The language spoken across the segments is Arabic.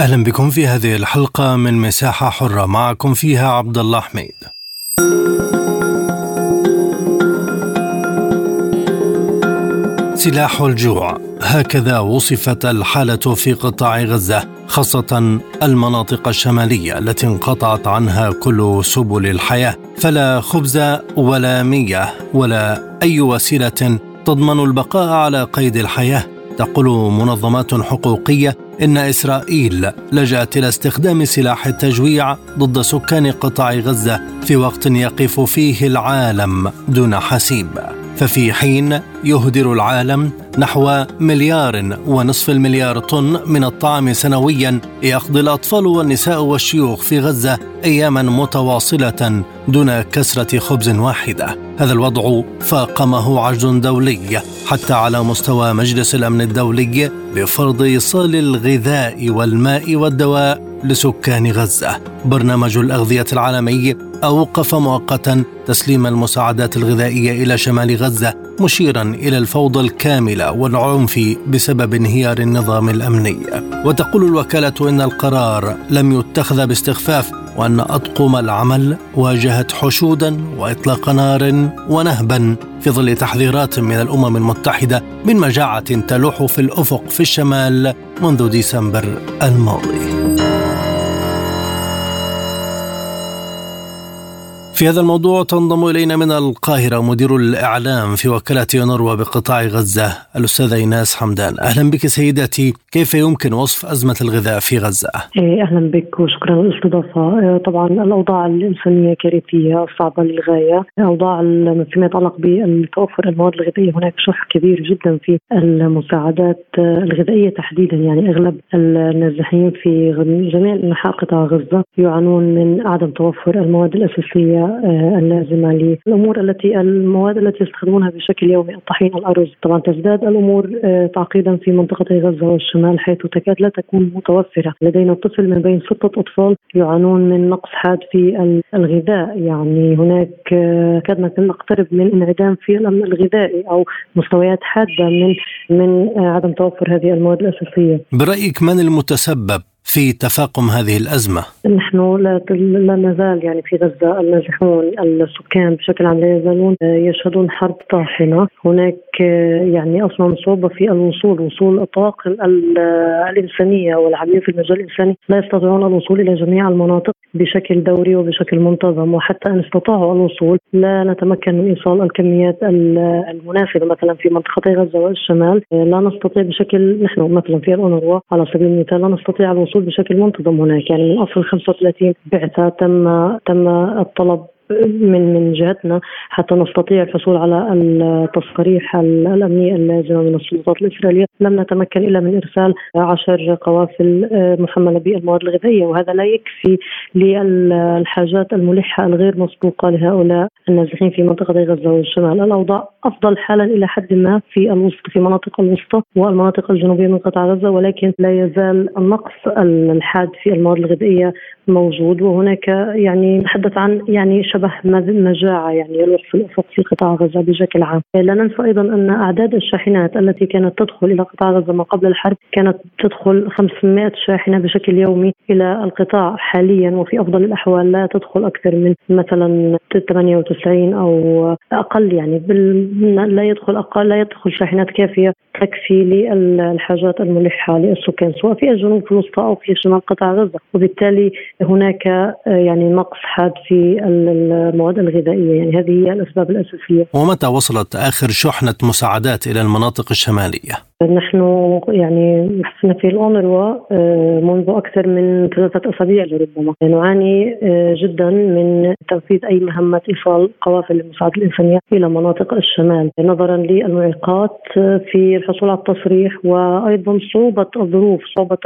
أهلا بكم في هذه الحلقة من مساحة حرة. معكم فيها عبد الله حميد. سلاح الجوع. هكذا وصفت الحالة في قطاع غزة خاصة المناطق الشمالية التي انقطعت عنها كل سبل الحياة. فلا خبز ولا مياه ولا أي وسيلة تضمن البقاء على قيد الحياة. تقول منظمات حقوقية إن إسرائيل لجأت إلى استخدام سلاح التجويع ضد سكان قطاع غزة في وقت يقف فيه العالم دون حسيب. ففي حين يهدر العالم نحو مليار ونصف المليار طن من الطعام سنويا يقضي الأطفال والنساء والشيوخ في غزة اياما متواصلة دون كسرة خبز واحدة. هذا الوضع فاقمه عجز دولي حتى على مستوى مجلس الأمن الدولي بفرض ايصال الغذاء والماء والدواء. لسكان غزة. برنامج الأغذية العالمي أوقف مؤقتا تسليم المساعدات الغذائية إلى شمال غزة مشيرا إلى الفوضى الكاملة والعنف بسبب انهيار النظام الأمني. وتقول الوكالة إن القرار لم يتخذ باستخفاف وأن أطقم العمل واجهت حشودا وإطلاق نار ونهبا في ظل تحذيرات من الأمم المتحدة من مجاعة تلوح في الأفق في الشمال منذ ديسمبر الماضي. في هذا الموضوع تنضم إلينا من القاهرة مدير الإعلام في وكالة يونروا بقطاع غزة الأستاذة إيناس حمدان. أهلا بك سيدتي. كيف يمكن وصف أزمة الغذاء في غزة؟ إيه، أهلا بك وشكرا للاستضافة. إيه، طبعا الأوضاع الإنسانية كارثية صعبة للغاية. أوضاع فيما يتعلق بالتوفر المواد الغذائية هناك شح كبير جدا في المساعدات الغذائية تحديدا. يعني أغلب النازحين في جميع انحاء قطاع غزة يعانون من عدم توفر المواد الأساسية آه، اللازمة للأمور التي المواد التي يستخدمونها بشكل يومي. الطحين الأرز طبعا تزداد الأمور آه، تعقيدا في منطقة غزة والشمال حيث تكاد لا تكون متوفرة. لدينا طفل من بين ستة أطفال يعانون من نقص حاد في الغذاء. يعني هناك آه، كادنا نقترب من انعدام في الامن الغذائي أو مستويات حادة من من عدم توفر هذه المواد الأساسية. برأيك من المتسبب؟ في تفاقم هذه الأزمة؟ نحن لا نزال يعني في غزة النازحون السكان بشكل عام لا يزالون يشهدون حرب طاحنة، هناك يعني أصلا صعوبه في الوصول وصول الطواقم الإنسانية والعاملين في المجال الإنساني. لا يستطيعون الوصول إلى جميع المناطق بشكل دوري وبشكل منتظم وحتى إن استطاعوا الوصول لا نتمكن من إيصال الكميات المناسبه مثلا في منطقة غزة والشمال لا نستطيع بشكل نحن مثلا في الأونروا على سبيل المثال لا نستطيع الوصول الوصول بشكل منتظم هناك. يعني من اصل 35 بعثة تم تم الطلب من من جهتنا حتى نستطيع الحصول على التصاريح الامنيه اللازمه من السلطات الإسرائيلية. لم نتمكن إلا من إرسال عشر قوافل آه، محملة بالمواد الغذائية وهذا لا يكفي للحاجات الملحة الغير مسبوقة لهؤلاء النازحين في منطقة غزة والشمال، الأوضاع أفضل حالا إلى حد ما في الوسط في مناطق الوسطى والمناطق الجنوبية من قطاع غزة ولكن لا يزال النقص الحاد في المواد الغذائية موجود. وهناك يعني نتحدث عن يعني شبه مجاعه يعني يلوح في الأفق في قطاع غزة بشكل عام، لا ننسى أيضا أن أعداد الشاحنات التي كانت تدخل إلى قطاع غزة ما قبل الحرب كانت تدخل 500 شاحنة بشكل يومي إلى القطاع حاليا وفي أفضل الأحوال لا تدخل أكثر من مثلا 98 أو أقل يعني لا يدخل أقل لا يدخل شاحنات كافية تكفي للحاجات الملحة للسكان سواء في الجنوب الوسطى أو في شمال قطاع غزة. وبالتالي هناك يعني نقص حاد في المواد الغذائية. يعني هذه هي الأسباب الأساسية. ومتى وصلت آخر شحنة مساعدات إلى المناطق الشمالية؟ نحن يعني إحنا في الأونروا آه، منذ أكثر من ثلاثة أسابيع لربما. نعاني آه، جدا من تنفيذ أي مهمة إيصال قوافل المساعدة الإنسانية إلى مناطق الشمال. نظرا للمعيقات في الحصول على التصريح وأيضا صعوبة الظروف صعوبة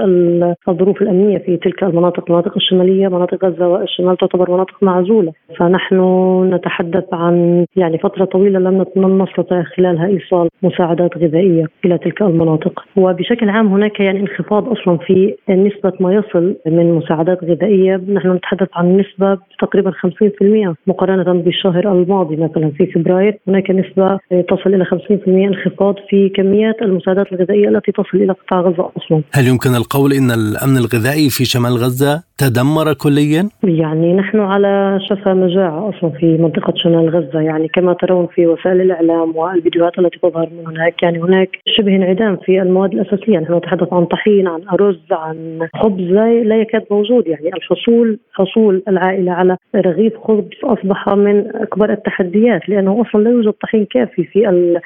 الظروف الأمنية في تلك المناطق. المناطق الشمالية مناطق غزة والشمال تعتبر مناطق معزولة. فنحن نتحدث عن يعني فترة طويلة لم نستطع خلالها إيصال مساعدات غذائية إلى تلك المناطق. وبشكل عام هناك يعني انخفاض أصلا في نسبة ما يصل من مساعدات غذائية. نحن نتحدث عن نسبة تقريبا 50% مقارنة بالشهر الماضي مثلا في فبراير. هناك نسبة تصل إلى 50% انخفاض في كميات المساعدات الغذائية التي تصل إلى قطاع غزة أصلا. هل يمكن القول أن الأمن الغذائي في شمال غزة تدمر كليا؟ يعني نحن على شفا مجاعة أصلا في منطقة شمال غزة. يعني كما ترون في وسائل الإعلام والفيديوهات التي تظهر من هناك. يعني هناك شبه انعدام في المواد الأساسية نحن نتحدث عن طحين عن أرز عن خبز لا يكاد موجود. يعني الحصول حصول العائلة على رغيف خبز أصبح من أكبر التحديات لأنه أصلا لا يوجد طحين كافي في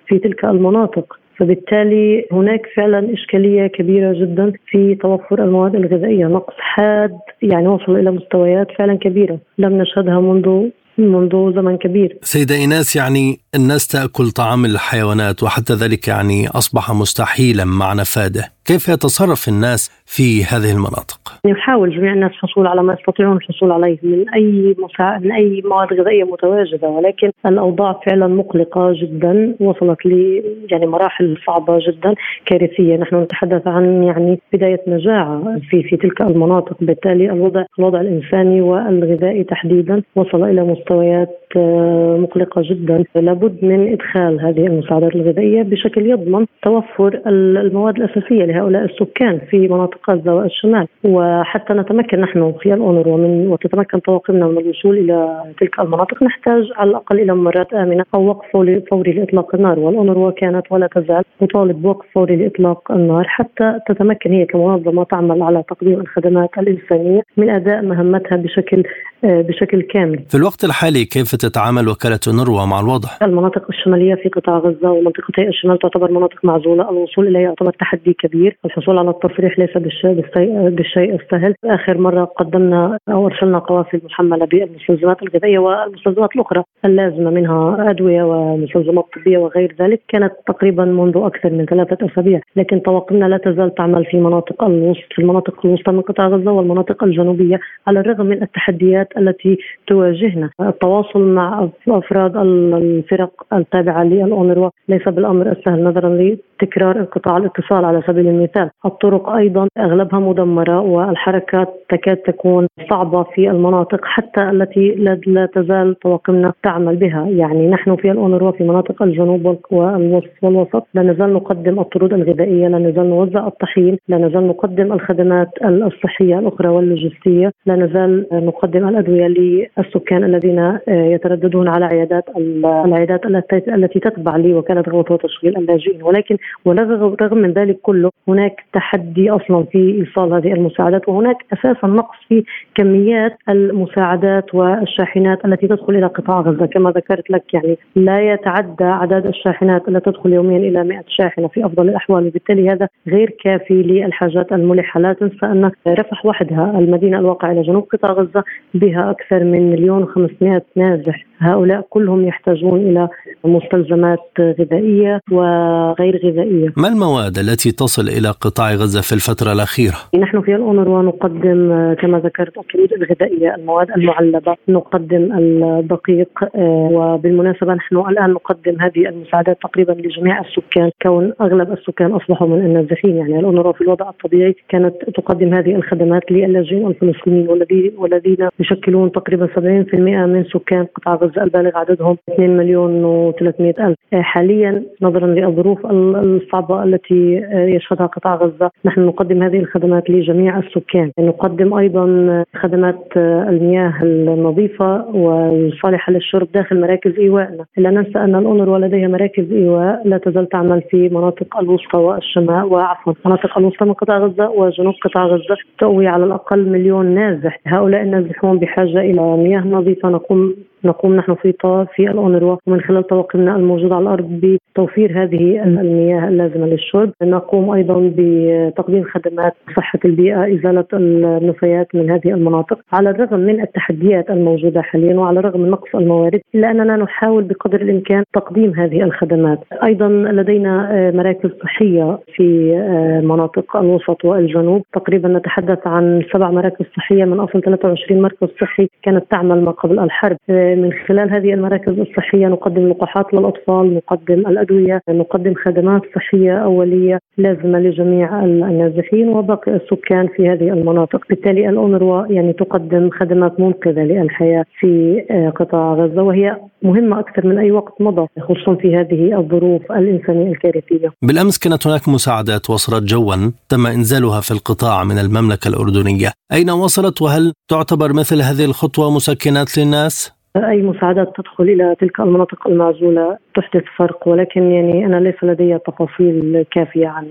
في تلك المناطق. فبالتالي هناك فعلا إشكالية كبيرة جدا في توفر المواد الغذائية. نقص حاد يعني وصل إلى مستويات فعلا كبيرة لم نشهدها منذ منذ زمن كبير. سيدة إيناس يعني الناس تأكل طعام الحيوانات وحتى ذلك يعني أصبح مستحيلا مع نفاده كيف يتصرف الناس في هذه المناطق؟ يحاول جميع الناس الحصول على ما يستطيعون الحصول عليه من أي مسا... من أي مواد غذائية متواجدة ولكن الأوضاع فعلا مقلقة جدا وصلت ل يعني مراحل صعبة جدا كارثية. نحن نتحدث عن يعني بداية مجاعه في في تلك المناطق. بالتالي الوضع الوضع الإنساني والغذائي تحديدا وصل إلى مستويات آه، مقلقة جدا لابد من إدخال هذه المساعدات الغذائية بشكل يضمن توفر المواد الأساسية لهؤلاء السكان في مناطق غزة والشمال وحتى نتمكن نحن في الاونر ومن وتتمكن طواقمنا من الوصول إلى تلك المناطق نحتاج على الأقل إلى ممرات آمنة أو وقف فوري لإطلاق النار والأونروا كانت ولا تزال تطالب بوقف فوري لإطلاق النار حتى تتمكن هي كمنظمة تعمل على تقديم الخدمات الإنسانية من أداء مهمتها بشكل آه، بشكل كامل. في الوقت الحالي كيف تتعامل وكالة أونروا مع الوضع؟ المناطق الشمالية في قطاع غزة ومنطقتي الشمال تعتبر مناطق معزولة، الوصول إليها يعتبر تحدي كبير، الحصول على التصريح ليس بالشيء السهل، آخر مرة قدمنا أو أرسلنا قوافل محملة بالمستلزمات الغذائية والمستلزمات الأخرى اللازمة منها أدوية ومستلزمات طبية وغير ذلك، كانت تقريبا منذ أكثر من ثلاثة أسابيع، لكن طواقمنا لا تزال تعمل في مناطق الوسط في المناطق الوسطى من قطاع غزة والمناطق الجنوبية على الرغم من التحديات التي تواجهنا. التواصل مع أفراد الفرق التابعة للاونروا ليس بالأمر السهل. نظرا لتكرار انقطاع الاتصال على سبيل المثال. الطرق أيضا أغلبها مدمرة والحركات تكاد تكون صعبة في المناطق حتى التي لا تزال طواقمنا تعمل بها. يعني نحن في الاونروا في مناطق الجنوب والوسط. لا نزال نقدم الطرود الغذائية لا نزال نوزع الطحين لا نزال نقدم الخدمات الصحية الأخرى واللوجستية لا نزال نقدم الأدوية للسكان الذين آه، يترددون على عيادات العيادات التي تتبع لوكاله غوث وتشغيل اللاجئين. ولكن ورغم من ذلك كله هناك تحدي أصلا في إيصال هذه المساعدات وهناك أساسا نقص في كميات المساعدات والشاحنات التي تدخل إلى قطاع غزة. كما ذكرت لك يعني لا يتعدى عدد الشاحنات التي تدخل يوميا إلى 100 شاحنة في أفضل الأحوال. وبالتالي هذا غير كافي للحاجات الملحة. لا تنسى أن رفح وحدها المدينة الواقعة إلى جنوب قطاع غزة بها أكثر من مليون وخمسمائة نازح هؤلاء كلهم يحتاجون إلى مستلزمات غذائية وغير غذائية. ما المواد التي تصل إلى قطاع غزة في الفترة الأخيرة؟ نحن في الأونروا نقدم كما ذكرت الطرود الغذائية المواد المعلبة نقدم الدقيق وبالمناسبة نحن الآن نقدم هذه المساعدات تقريبا لجميع السكان. كون أغلب السكان أصبحوا من النازحين يعني الأونروا في الوضع الطبيعي كانت تقدم هذه الخدمات للاجئين الفلسطينيين والذين يشكلون تقريبا 70% من سكان قطاع غزة. البالغ عددهم 2 مليون و300 ألف. آه، حاليا نظرا للظروف الصعبة التي آه، يشهدها قطاع غزة نحن نقدم هذه الخدمات لجميع السكان. نقدم أيضا خدمات آه، المياه النظيفة والصالحة للشرب داخل مراكز إيوائنا لا ننسى أن الأونروا لديها مراكز إيواء لا تزال تعمل في مناطق الوسطى والشمال وعفوا مناطق الوسطى من قطاع غزة وجنوب قطاع غزة تؤوي على الأقل مليون نازح. هؤلاء النازحون بحاجة إلى مياه نظيفة نقوم نقوم نحن في في الأونروا. ومن خلال طواقمنا الموجودة على الأرض بتوفير هذه المياه اللازمة للشرب. نقوم أيضا بتقديم خدمات صحة البيئة إزالة النفايات من هذه المناطق. على الرغم من التحديات الموجودة حاليا وعلى الرغم من نقص الموارد إلا أننا نحاول بقدر الإمكان تقديم هذه الخدمات. أيضا لدينا مراكز صحية في مناطق الوسط والجنوب. تقريبا نتحدث عن سبع مراكز صحية من أصل 23 مركز صحي كانت تعمل ما قبل الحرب. من خلال هذه المراكز الصحية نقدم لقاحات للأطفال نقدم الأدوية نقدم خدمات صحية أولية لازمة لجميع النازحين وباقي السكان في هذه المناطق. بالتالي الأونروا يعني تقدم خدمات منقذة للحياة في قطاع غزة وهي مهمة أكثر من أي وقت مضى خصوصا في هذه الظروف الإنسانية الكارثية. بالأمس كانت هناك مساعدات وصلت جوا تم إنزالها في القطاع من المملكة الأردنية. أين وصلت؟ وهل تعتبر مثل هذه الخطوة مسكنات للناس؟ أي مساعدات تدخل إلى تلك المناطق المعزولة تحدث فرق ولكن يعني أنا ليس لدي تفاصيل كافية عن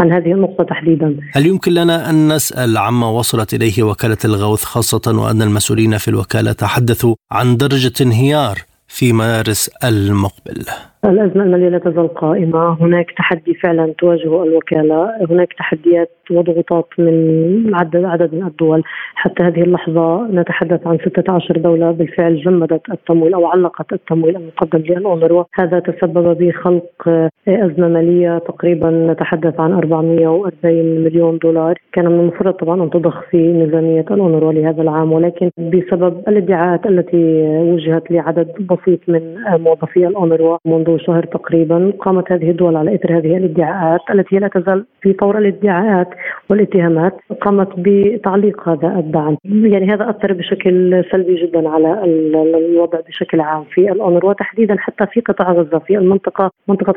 عن هذه النقطة تحديدا. هل يمكن لنا أن نسأل عما وصلت إليه وكالة الغوث خاصة وأن المسؤولين في الوكالة تحدثوا عن درجة انهيار في مارس المقبل؟ الأزمة المالية لا تزال قائمة. هناك تحدي فعلا تواجه الوكالة. هناك تحديات وضغوطات من عدد عدد من الدول. حتى هذه اللحظة نتحدث عن 16 دولة بالفعل جمدت التمويل أو علقت التمويل المقدم للأونروا. هذا تسبب بخلق أزمة مالية. تقريبا نتحدث عن 440 مليون دولار. كان من المفروض طبعا أن تضخ في ميزانية الأونروا لهذا العام ولكن بسبب الادعاءات التي وجهت لعدد بسيط من موظفي الأونروا منذ شهر تقريبا قامت هذه الدول على اثر هذه الادعاءات التي لا تزال في طور الادعاءات والاتهامات قامت بتعليق هذا الدعم. يعني هذا أثر بشكل سلبي جدا على الوضع بشكل عام في الأونروا وتحديدا حتى في قطاع غزة في المنطقة منطقة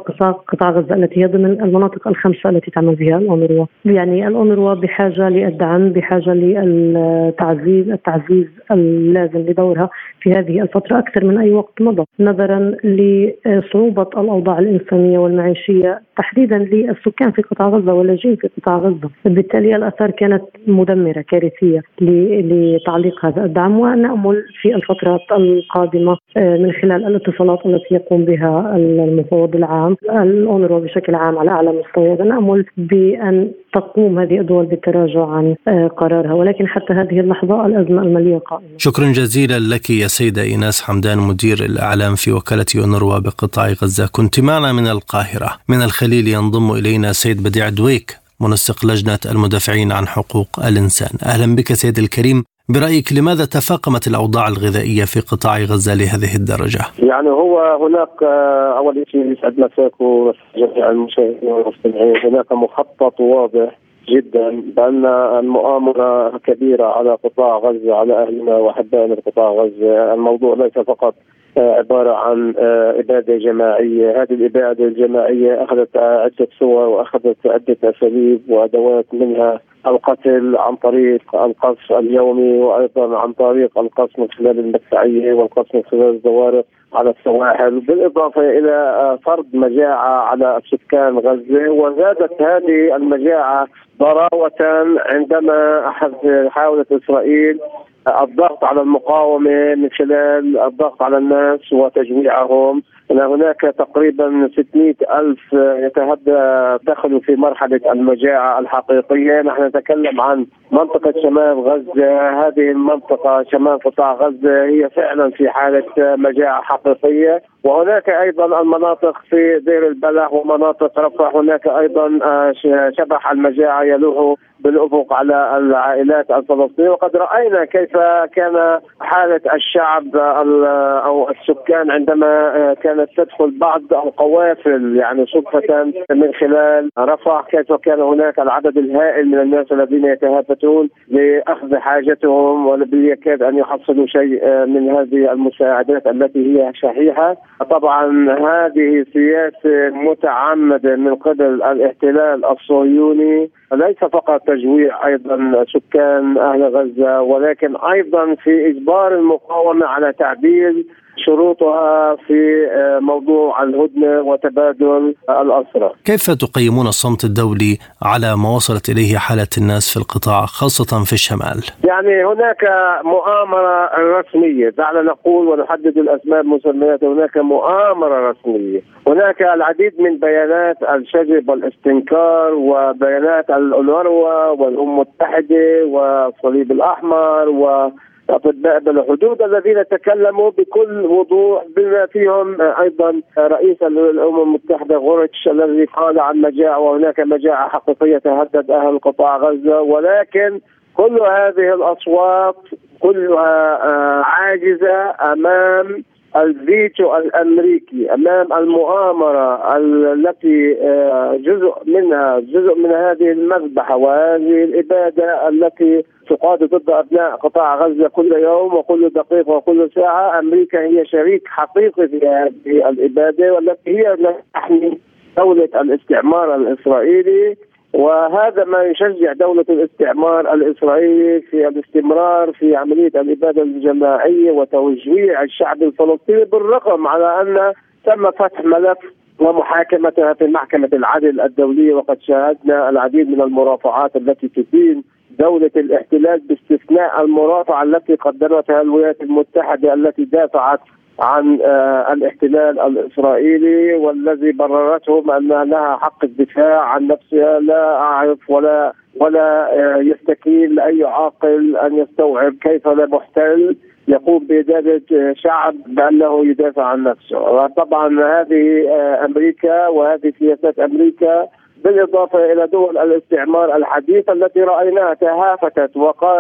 قطاع غزة التي هي ضمن المناطق الخمسة التي تعمل بها الأونروا يعني الأونروا بحاجة للدعم بحاجة للتعزيز التعزيز اللازم لدورها في هذه الفترة أكثر من أي وقت مضى نظرا لصعوبة صعوبة الأوضاع الإنسانية والمعيشية تحديدا للسكان في قطاع غزة واللاجئين في قطاع غزة. بالتالي الآثار كانت مدمرة كارثية لتعليق هذا الدعم ونأمل في الفترات القادمة آه، من خلال الاتصالات التي يقوم بها المفوض العام الأونروا بشكل عام على أعلى مستوى. نأمل بأن تقوم هذه الدول بالتراجع عن آه، قرارها ولكن حتى هذه اللحظة الأزمة المالية قائمة. شكرا جزيلا لك يا سيدة إيناس حمدان مدير الإعلام في وكالة يونروا بقطاع غزة. كنت معنا من القاهرة. من الخليل ينضم إلينا سيد بديع دويك منسق لجنة المدافعين عن حقوق الإنسان. أهلا بك سيد الكريم. برأيك لماذا تفاقمت الأوضاع الغذائية في قطاع غزة لهذه الدرجة؟ يعني هو هناك آه، أول شيء يسعد مساك وجميع المشاهدين والمستمعين. هناك مخطط واضح جدا بأن المؤامرة كبيرة على قطاع غزة على اهلنا واحبائنا في قطاع غزة، الموضوع ليس فقط آه، عبارة عن آه، إبادة جماعية، هذه الإبادة الجماعية أخذت عدة صور وأخذت عدة أساليب وأدوات منها القتل عن طريق القصف اليومي وأيضا عن طريق القصف من خلال المدفعية والقصف من خلال الزوارق. على السواحل بالإضافة إلى آه، فرض مجاعة على سكان غزة وزادت هذه المجاعة ضراوة عندما حاولت إسرائيل الضغط على المقاومة من خلال الضغط على الناس وتجويعهم أن هناك تقريبا 600 ألف يتهدى دخلوا في مرحلة المجاعة الحقيقية. نحن نتكلم عن منطقة شمال غزة. هذه المنطقة شمال قطاع غزة هي فعلا في حالة مجاعة حقيقية. حقيقيه وهناك أيضا المناطق في دير البلح ومناطق رفح. هناك أيضا آه، شبح المجاعة يلوح بالأفق على العائلات الفلسطينية. وقد رأينا كيف كان حالة الشعب أو السكان عندما آه، كانت تدخل بعض القوافل يعني صدفة من خلال رفح. كيف كان هناك العدد الهائل من الناس الذين يتهافتون لأخذ حاجتهم وباليكاد أن يحصلوا شيء آه، من هذه المساعدات التي هي شحيحة. طبعا هذه سياسة متعمدة من قبل الاحتلال الصهيوني. ليس فقط تجويع أيضا سكان أهل غزة ولكن أيضا في إجبار المقاومة على تعديل شروطها في آه، موضوع الهدنة وتبادل الاسرى. كيف تقيمون الصمت الدولي على ما وصلت إليه حالة الناس في القطاع خاصة في الشمال؟ يعني هناك مؤامرة رسمية، دعنا نقول ونحدد الأسباب مسميات هناك مؤامرة رسمية، هناك العديد من بيانات الشجب والاستنكار وبيانات الأونروا والأمم المتحدة والصليب الأحمر و اطباء بلا حدود الذين تكلموا بكل وضوح بما فيهم أيضا رئيس الأمم المتحدة غورتش الذي قال عن مجاعة وهناك مجاعة حقيقية تهدد أهل قطاع غزة ولكن كل هذه الأصوات كلها عاجزة أمام الفيتو الأمريكي أمام المؤامرة التي آه، جزء منها جزء من هذه المذبحة وهذه الإبادة التي تقاد ضد أبناء قطاع غزة كل يوم وكل دقيقة وكل ساعة. أمريكا هي شريك حقيقي في هذه الإبادة والتي هي التي تحمي دولة الاستعمار الإسرائيلي. وهذا ما يشجع دولة الاستعمار الإسرائيلي في الاستمرار في عملية الإبادة الجماعية وتوجيع الشعب الفلسطيني بالرغم على أن تم فتح ملف ومحاكمتها في محكمة العدل الدولية. وقد شاهدنا العديد من المرافعات التي تدين دولة الاحتلال باستثناء المرافعة التي قدمتها الولايات المتحدة التي دافعت عن آه، الاحتلال الإسرائيلي والذي بررته بان لها حق الدفاع عن نفسها لا أعرف ولا ولا آه، يستكين لاي عاقل أن يستوعب كيف محتل يقوم بإدارة شعب بأنه يدافع عن نفسه. وطبعا هذه آه، أمريكا وهذه سياسات أمريكا بالإضافة إلى دول الاستعمار الحديثة التي رأيناها تهافتت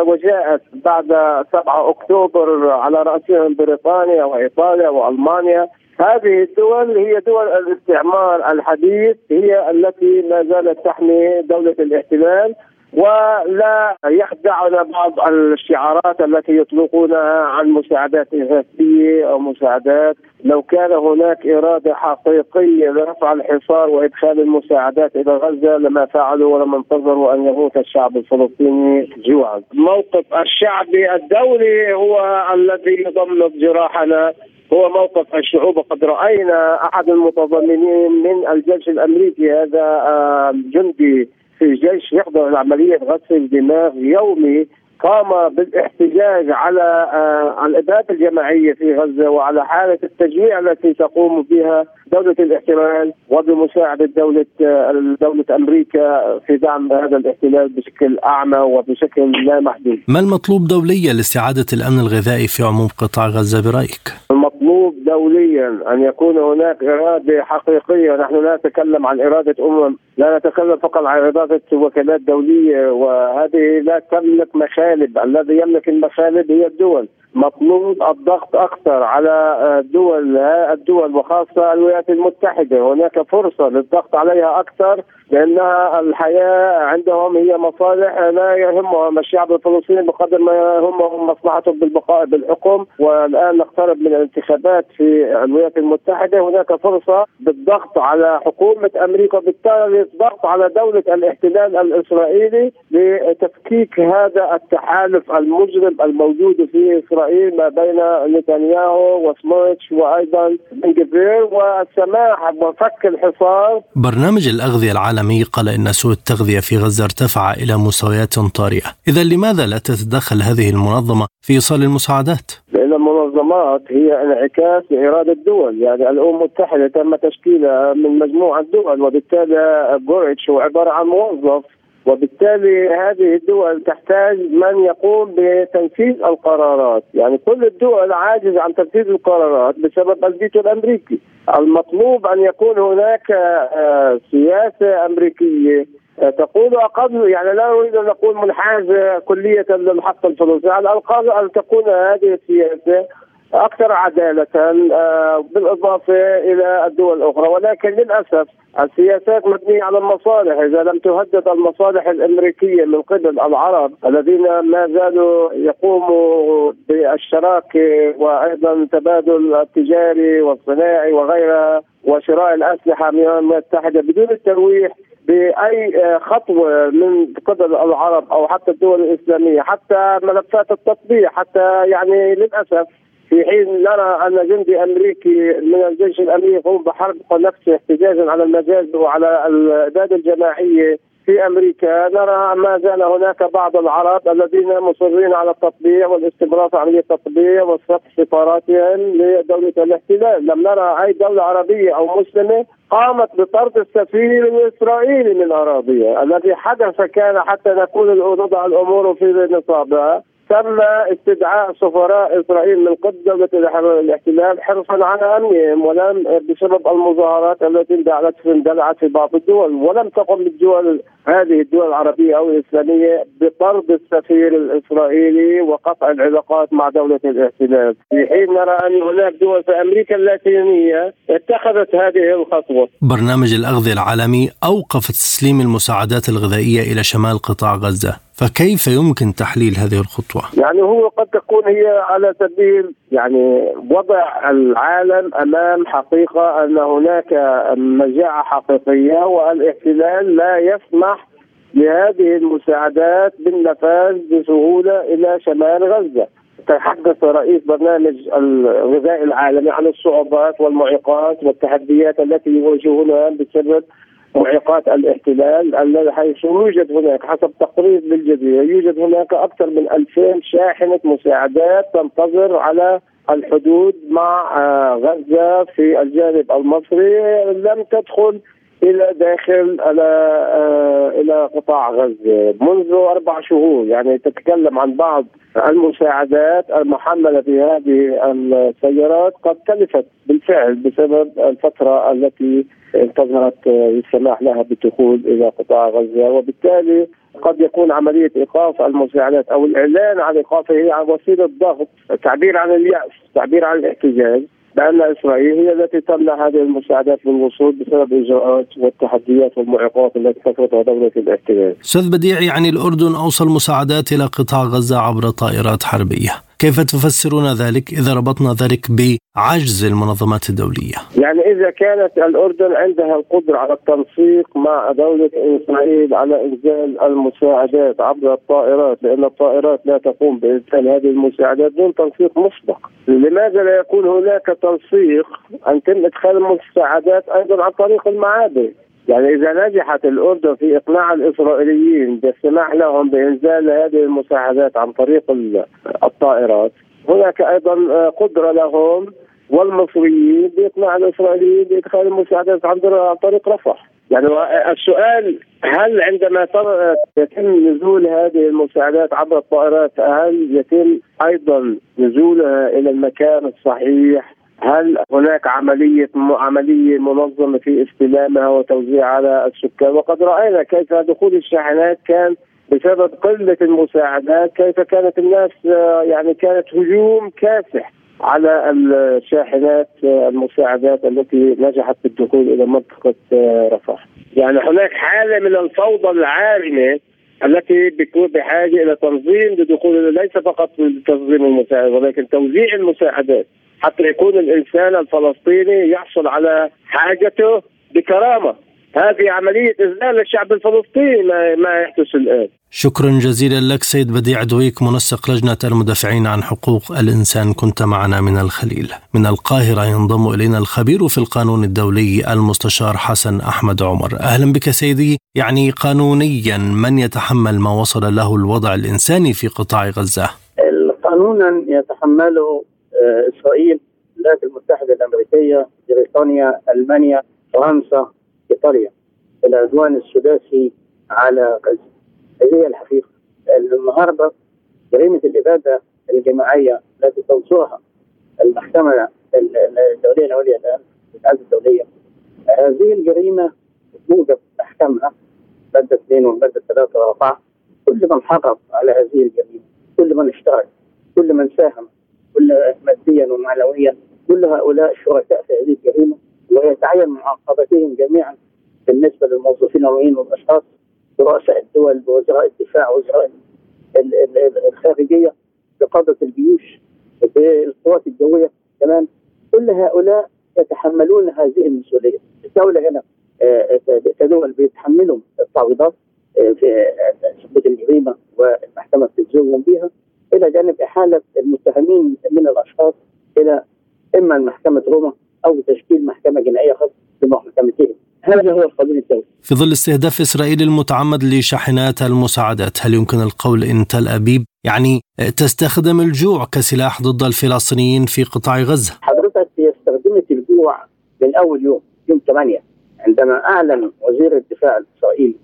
وجاءت بعد 7 أكتوبر على رأسهم بريطانيا وإيطاليا وألمانيا. هذه الدول هي دول الاستعمار الحديث هي التي ما زالت تحمي دولة الاحتلال. ولا يخدعنا بعض الشعارات التي يطلقونها عن مساعدات إغاثية أو مساعدات. لو كان هناك إرادة حقيقية لرفع الحصار وإدخال المساعدات إلى غزة لما فعلوا ولما انتظروا أن يموت الشعب الفلسطيني جوعا. موقف الشعبي الدولي هو الذي يضمن جراحنا. هو موقف الشعوب. وقد رأينا أحد المتضمنين من الجيش الأمريكي. هذا آه، جندي في الجيش يحضر عملية غسل دماغ يومي قام بالاحتجاج على آه، الاباده الجماعية في غزة وعلى حالة التجويع التي تقوم بها دولة الاحتلال وبمساعدة دولة آه، دولة أمريكا في دعم هذا الاحتلال بشكل أعمى وبشكل لا محدود. ما المطلوب دوليا لاستعادة الأمن الغذائي في عموم قطاع غزة برأيك؟ المطلوب دوليا أن يكون هناك إرادة حقيقية، نحن لا نتكلم عن إرادة أمم، لا نتكلم فقط عن إرادة وكالات دولية وهذه لا تملك مخالب، الذي يملك المخالب هي الدول. مطلوب الضغط أكثر على الدول الدول وخاصة الولايات المتحدة، هناك فرصة للضغط عليها أكثر لأنها الحياة عندهم هي مصالح لا يهمهم الشعب الفلسطيني بقدر ما يهمهم مصلحتهم بالبقاء بالحكم والآن نقترب من الانتخابات في الولايات المتحدة. هناك فرصة بالضغط على حكومة أمريكا وبالتالي الضغط على دولة الاحتلال الإسرائيلي لتفكيك هذا التحالف المجرم الموجود في إسرائيل. ما بين نتنياهو وسموتش وأيضا بن والسماح وفك الحصار. برنامج الأغذية العالمي العالمي قال إن سوء التغذية في غزة ارتفع إلى مستويات طارئة. إذا لماذا لا تتدخل هذه المنظمة في إيصال المساعدات؟ لأن المنظمات هي انعكاس لإرادة الدول. يعني الأمم المتحدة تم تشكيلها من مجموعة دول وبالتالي غوتيريش هو عبارة عن موظف وبالتالي هذه الدول تحتاج من يقوم بتنفيذ القرارات. يعني كل الدول عاجزة عن تنفيذ القرارات بسبب الفيتو الأمريكي. المطلوب أن يكون هناك آه، سياسة أمريكية آه، تقول أقل يعني لا اريد أن أقول منحازة كلية للحق الفلسطيني. على الأقل أن تكون هذه السياسة أكثر عدالة آه، بالإضافة إلى الدول الأخرى. ولكن للأسف السياسات مبنية على المصالح. إذا لم تهدد المصالح الأمريكية من قبل العرب الذين ما زالوا يقوموا بالشراكه وأيضا تبادل التجاري والصناعي وغيرها وشراء الأسلحة من الولايات المتحدة بدون الترويح بأي خطوة من قبل العرب أو حتى الدول الإسلامية حتى ملفات التطبيع حتى يعني للأسف في حين نرى أن جندي أمريكي من الجيش الامريكي يقوم بحرب نفسه احتجاجا على المجال وعلى الإعداد الجماعية في أمريكا. نرى ما زال هناك بعض العرب الذين مصرين على التطبيع والاستمرار في عملية التطبيع وفتح سفاراتهم لدولة الاحتلال، لم نرى أي دولة عربية أو مسلمة قامت بطرد السفير الإسرائيلي من اراضيها، الذي حدث كان حتى نكون نضع الأمور في نصابها، تم استدعاء سفراء إسرائيل من قبل الاحتلال حرصا على امنهم ولم بسبب المظاهرات التي اندلعت اندلعت في بعض الدول ولم تقم الدول هذه الدول العربية أو الإسلامية بطرد السفير الإسرائيلي وقطع العلاقات مع دولة الاحتلال. في حين نرى أن هناك دول في أمريكا اللاتينية اتخذت هذه الخطوة. برنامج الأغذية العالمي أوقف تسليم المساعدات الغذائية إلى شمال قطاع غزة. فكيف يمكن تحليل هذه الخطوة؟ يعني هو قد تكون هي على سبيل يعني وضع العالم أمام حقيقة أن هناك مجاعة حقيقية والاحتلال لا يسمح لهذه المساعدات بالنفاذ بسهولة إلى شمال غزة تحدث رئيس برنامج الغذاء العالمي عن الصعوبات والمعيقات والتحديات التي يواجهونها بسبب معيقات الاحتلال حيث يوجد هناك حسب تقرير للجزيرة يوجد هناك أكثر من 2000 شاحنة مساعدات تنتظر على الحدود مع آه، غزة في الجانب المصري لم تدخل إلى داخل إلى آه، إلى قطاع غزة. منذ أربع شهور يعني تتكلم عن بعض المساعدات المحملة في هذه السيارات قد تلفت بالفعل بسبب الفترة التي انتظرت السماح لها بالدخول إلى قطاع غزة. وبالتالي قد يكون عملية إيقاف المساعدات أو الإعلان عن ايقافها هي وسيلة ضغط تعبير عن اليأس تعبير عن الاحتجاج. بان إسرائيل هي التي تمنع هذه المساعدات من الوصول بسبب الاجراءات والتحديات والمعيقات التي تفرضها دولة الاحتلال. أستاذ بديع يعني الأردن اوصل مساعدات إلى قطاع غزة عبر طائرات حربية، كيف تفسرون ذلك إذا ربطنا ذلك بعجز المنظمات الدولية؟ يعني إذا كانت الأردن عندها القدرة على التنسيق مع دولة إسرائيل على إنزال المساعدات عبر الطائرات لأن الطائرات لا تقوم بإنزال هذه المساعدات دون تنسيق مسبق، لماذا لا يكون هناك تنسيق أن تم إدخال المساعدات أيضا عن طريق المعابر؟ يعني إذا نجحت الأردن في إقناع الإسرائيليين بالسماح لهم بإنزال هذه المساعدات عن طريق الطائرات هناك أيضا قدرة لهم والمصريين بإقناع الإسرائيليين بإدخال المساعدات عن طريق رفح. يعني السؤال هل عندما يتم نزول هذه المساعدات عبر الطائرات هل يتم أيضا نزولها إلى المكان الصحيح هل هناك عملية عملية منظمة في استلامها وتوزيعها على السكان وقد رأينا كيف دخول الشاحنات كان بسبب قلة المساعدات كيف كانت الناس يعني كانت هجوم كاسح على الشاحنات المساعدات التي نجحت بالدخول إلى منطقة رفح. يعني هناك حالة من الفوضى العارمة التي بتكون بحاجة إلى تنظيم لدخول ليس فقط تنظيم المساعدات ولكن توزيع المساعدات حتى يكون الإنسان الفلسطيني يحصل على حاجته بكرامة. هذه عملية إذلال للشعب الفلسطيني ما, ما يحدث الآن. شكرا جزيلا لك سيد بديع دويك منسق لجنة المدافعين عن حقوق الإنسان. كنت معنا من الخليل. من القاهرة ينضم إلينا الخبير في القانون الدولي المستشار حسن أحمد عمر. أهلا بك سيدي. يعني قانونيا من يتحمل ما وصل له الوضع الإنساني في قطاع غزة؟ قانونا يتحمله آه، إسرائيل الولايات المتحدة الأمريكية بريطانيا ألمانيا فرنسا إيطاليا العدوان الثلاثي على غزة. هذه هي الحقيقة. النهاردة جريمة الإبادة الجماعية التي تنصرها المحكمة الدولية العليا الآن الاتحاد الدولية هذه الجريمة موجب أحكامها المادة 2 والمادة 3 و4 كل من حرض على هذه الجريمة كل من اشترك كل من ساهم كل ماديا ومعنويا كل هؤلاء شركاء في هذه الجريمة ويتعين معاقبتهم جميعا بالنسبة للموظفين العموميين والأشخاص برؤساء الدول بوزراء الدفاع وزراء الخارجية بقادة الجيوش بالقوات الجوية كمان. كل هؤلاء يتحملون هذه المسؤولية. الدولة هنا آه، كدول بيتحملوا التعويضات آه، في سقوط الجريمة والمحكمة بتلزمهم بها. إلى جانب إحالة المتهمين من الأشخاص إما محكمه روما أو تشكيل محكمة جنائية خاصة بمحكمتهم. هذا هو القانون الدولي. في ظل استهداف إسرائيل المتعمد لشاحنات المساعدات هل يمكن القول إن تل أبيب يعني تستخدم الجوع كسلاح ضد الفلسطينيين في قطاع غزة؟ حضرتك هي استخدمت الجوع من أول يوم يوم 8 عندما أعلن وزير الدفاع الإسرائيلي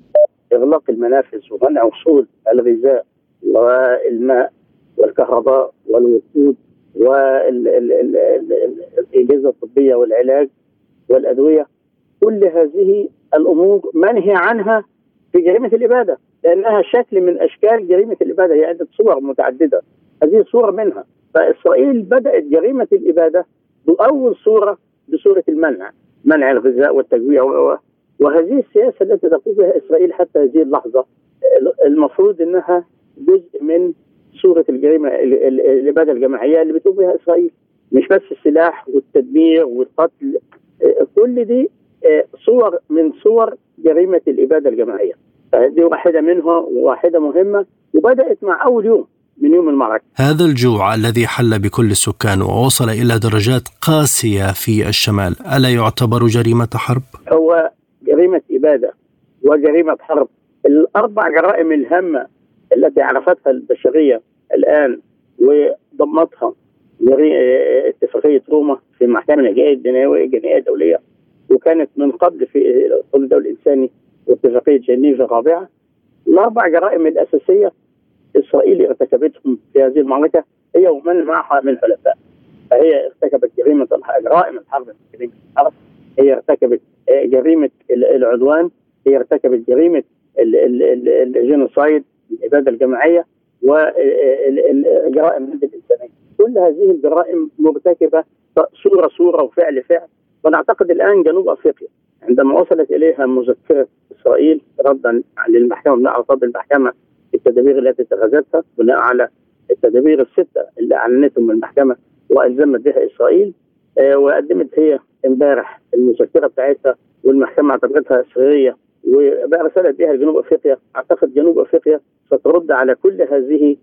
إغلاق المنافذ ومنع وصول الغذاء وإلماء والكهرباء والوقود والاجهزه الطبية والعلاج والأدوية. كل هذه الأمور منهي عنها في جريمة الإبادة لأنها شكل من أشكال جريمة الإبادة هي عدة صور متعددة. هذه صور منها. فإسرائيل بدأت جريمة الإبادة بأول صورة بصورة المنع منع الغذاء والتجويع وهذه السياسة التي تقوم بها إسرائيل حتى هذه اللحظة المفروض إنها جزء من صورة الجريمة ال- ال- الإبادة الجماعية اللي بتقوم بها إسرائيل. مش بس السلاح والتدمير والقتل آه، كل دي آه، صور من صور جريمة الإبادة الجماعية. دي واحدة منها وواحدة مهمة وبدأت مع أول يوم من يوم المعركة. هذا الجوع الذي حل بكل السكان ووصل إلى درجات قاسية في الشمال. ألا يعتبر جريمة حرب؟ هو جريمة إبادة وجريمة حرب. الأربع جرائم الهامة التي عرفتها البشرية الآن وضمتها اتفاقية روما في المحكمه الجنائية الجنائيه الجنائية الدولية وكانت من قبل في القانون الدولي الإنساني واتفاقية جنيف الرابعة. الاربع جرائم الأساسية إسرائيل ارتكبتهم في هذه المعركة هي ومن معها من حلفاء. فهي ارتكبت جريمة جرائم الحرب جريمه الحرب هي ارتكبت آه، جريمة ال- العدوان. هي ارتكبت جريمة ال- ال- ال- الجينوسايد. الاباده الجماعية وجرائم ضد الإنسانية. كل هذه الجرائم مرتكبة صورة صورة وفعل فعل. ونعتقد الآن جنوب أفريقيا عندما وصلت إليها مذكرة إسرائيل ردا للمحكمة بناء على طلب المحكمة التدابير التي اتخذتها بناء على التدابير الستة اللي أعلنتهم المحكمة وألزمت بها إسرائيل آه، وقدمت هي امبارح المذكرة بتاعتها والمحكمة اعتبرتها سرية وارسلت بها لجنوب أفريقيا أعتقد جنوب أفريقيا سترد على كل هذه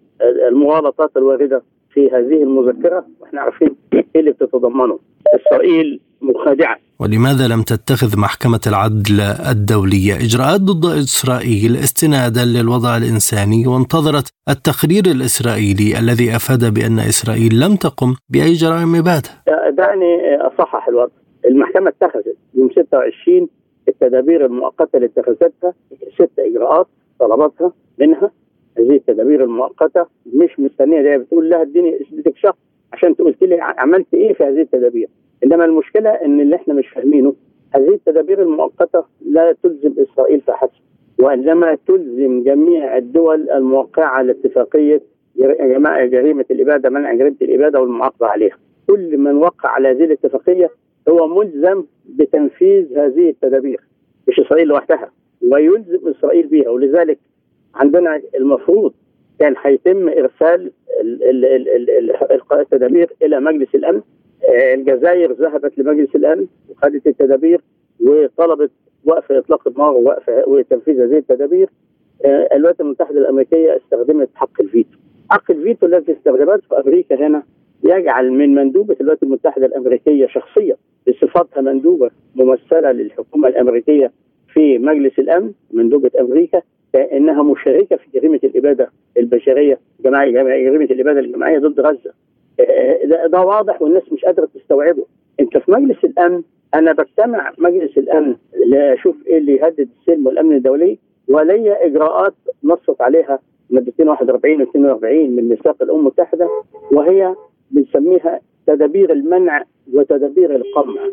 المغالطات الواردة في هذه المذكرة وإحنا عارفين إيه اللي بتتضمنه. إسرائيل مخادعة. ولماذا لم تتخذ محكمة العدل الدولية؟ إجراءات ضد إسرائيل استنادا للوضع الإنساني وانتظرت التقرير الإسرائيلي الذي أفاد بأن إسرائيل لم تقم بأي جرائم إبادة دعني أصحح الوضع. المحكمة اتخذت يوم 26 التدابير المؤقتة اللي اتخذتها ست إجراءات طلبتها منها. هذه التدابير المؤقتة مش مستنية ده بتقول لها اديني اديتك شهر عشان تقول لي عملت إيه في هذه التدابير. إنما المشكلة إن اللي إحنا مش فاهمينه هذه التدابير المؤقتة لا تلزم إسرائيل فحسب وإنما تلزم جميع الدول الموقعة على اتفاقية جماعة جريمة الإبادة منع جريمة الإبادة والمعاقبة عليها. كل من وقع على هذه الاتفاقية هو ملزم بتنفيذ هذه التدابير مش إسرائيل لوحدها ويلزم إسرائيل بها ولذلك عندنا المفروض كان هيتم إرسال التدابير إلى مجلس الأمن. الجزائر ذهبت لمجلس الأمن وخدت التدابير وطلبت وقف إطلاق النار ووقف وتنفيذ هذه التدابير. الولايات المتحدة الأمريكية استخدمت حق الفيتو. حق الفيتو الذي استخدمته أمريكا هنا يجعل من مندوبة الولايات المتحدة الأمريكية شخصيا. بصفتها مندوبة ممثلة للحكومة الأمريكية في مجلس الأمن مندوبة أمريكا انها مشاركه في جريمة الإبادة البشرية جماعيه جريمة الإبادة الجماعية ضد غزة. ده, ده واضح والناس مش قادرة تستوعبه. أنت في مجلس الأمن أنا بجتمع مجلس الأمن لاشوف إيه اللي يهدد السلم والأمن الدولي ولي إجراءات نصت عليها مادتين 41 و 42 من ميثاق الأمم المتحدة وهي بنسميها تدابير المنع وتدابير القمع.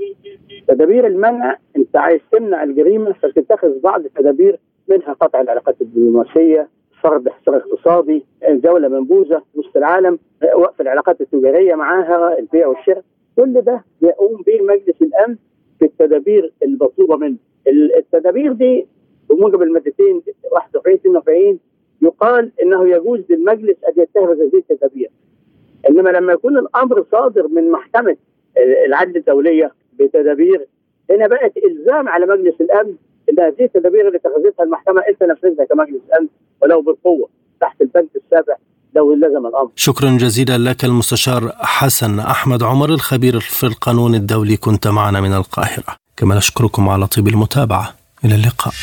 تدابير المنع انت عايز تمنع الجريمة فتتخذ بعض التدابير منها قطع العلاقات الدبلوماسية، فرض حصار اقتصادي، دوله منبوذه وسط العالم، وقف العلاقات التجارية معاها، البيع والشراء، كل ده يقوم به مجلس الأمن في التدابير المطلوبة منه. التدابير دي بموجب المادتين 41 42 يقال إنه يجوز للمجلس أن يتخذ هذه التدابير. إنما لما يكون الأمر صادر من محكمة العدل الدولية بتدابير هنا بقت إلزام على مجلس الأمن إن هذه التدابير اللي اتخذتها المحكمة أنت نفذها كمجلس أمن ولو بالقوة تحت البند السابع لو لزم الأمر. شكرا جزيلا لك المستشار حسن أحمد عمر الخبير في القانون الدولي كنت معنا من القاهرة. كما نشكركم على طيب المتابعة إلى اللقاء.